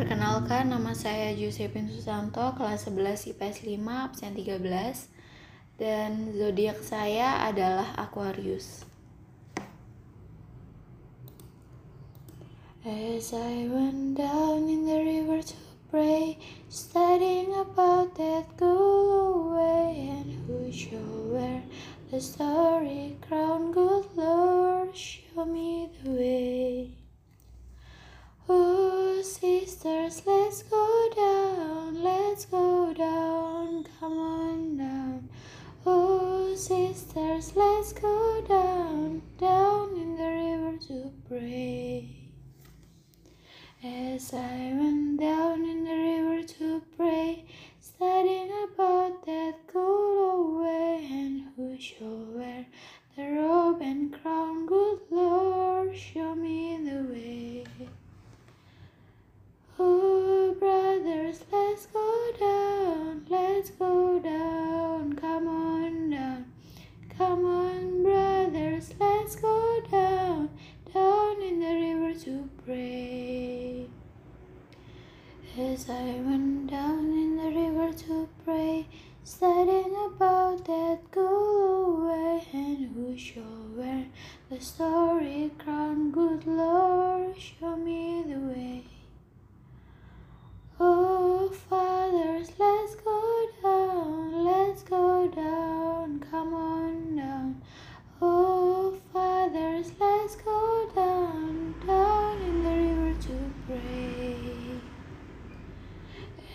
Perkenalkan, nama saya Josephine Susanto, kelas 11 IPS 5, absen 13. Dan zodiak saya adalah Aquarius. As I went down in the river to pray, studying about that go away, and who shall wear the starry crown, good Lord, show me the way. Sisters, let's go down, let's go down, come on down. Oh, sisters, let's go down As I went down in the river to pray, studying about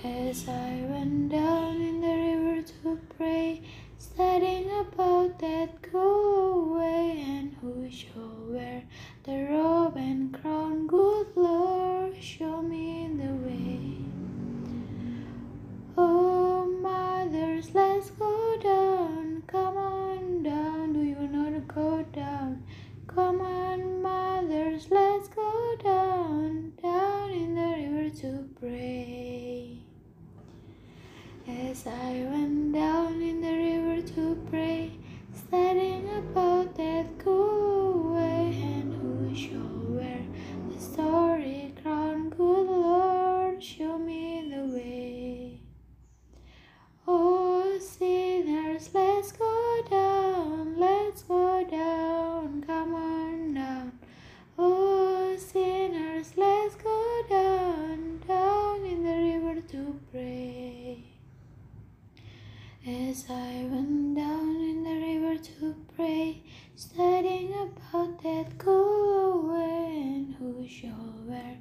As I went down in the river to pray, studying about that go away, and who shall wear As I went down in the river to pray, studying about that away, and who shall wear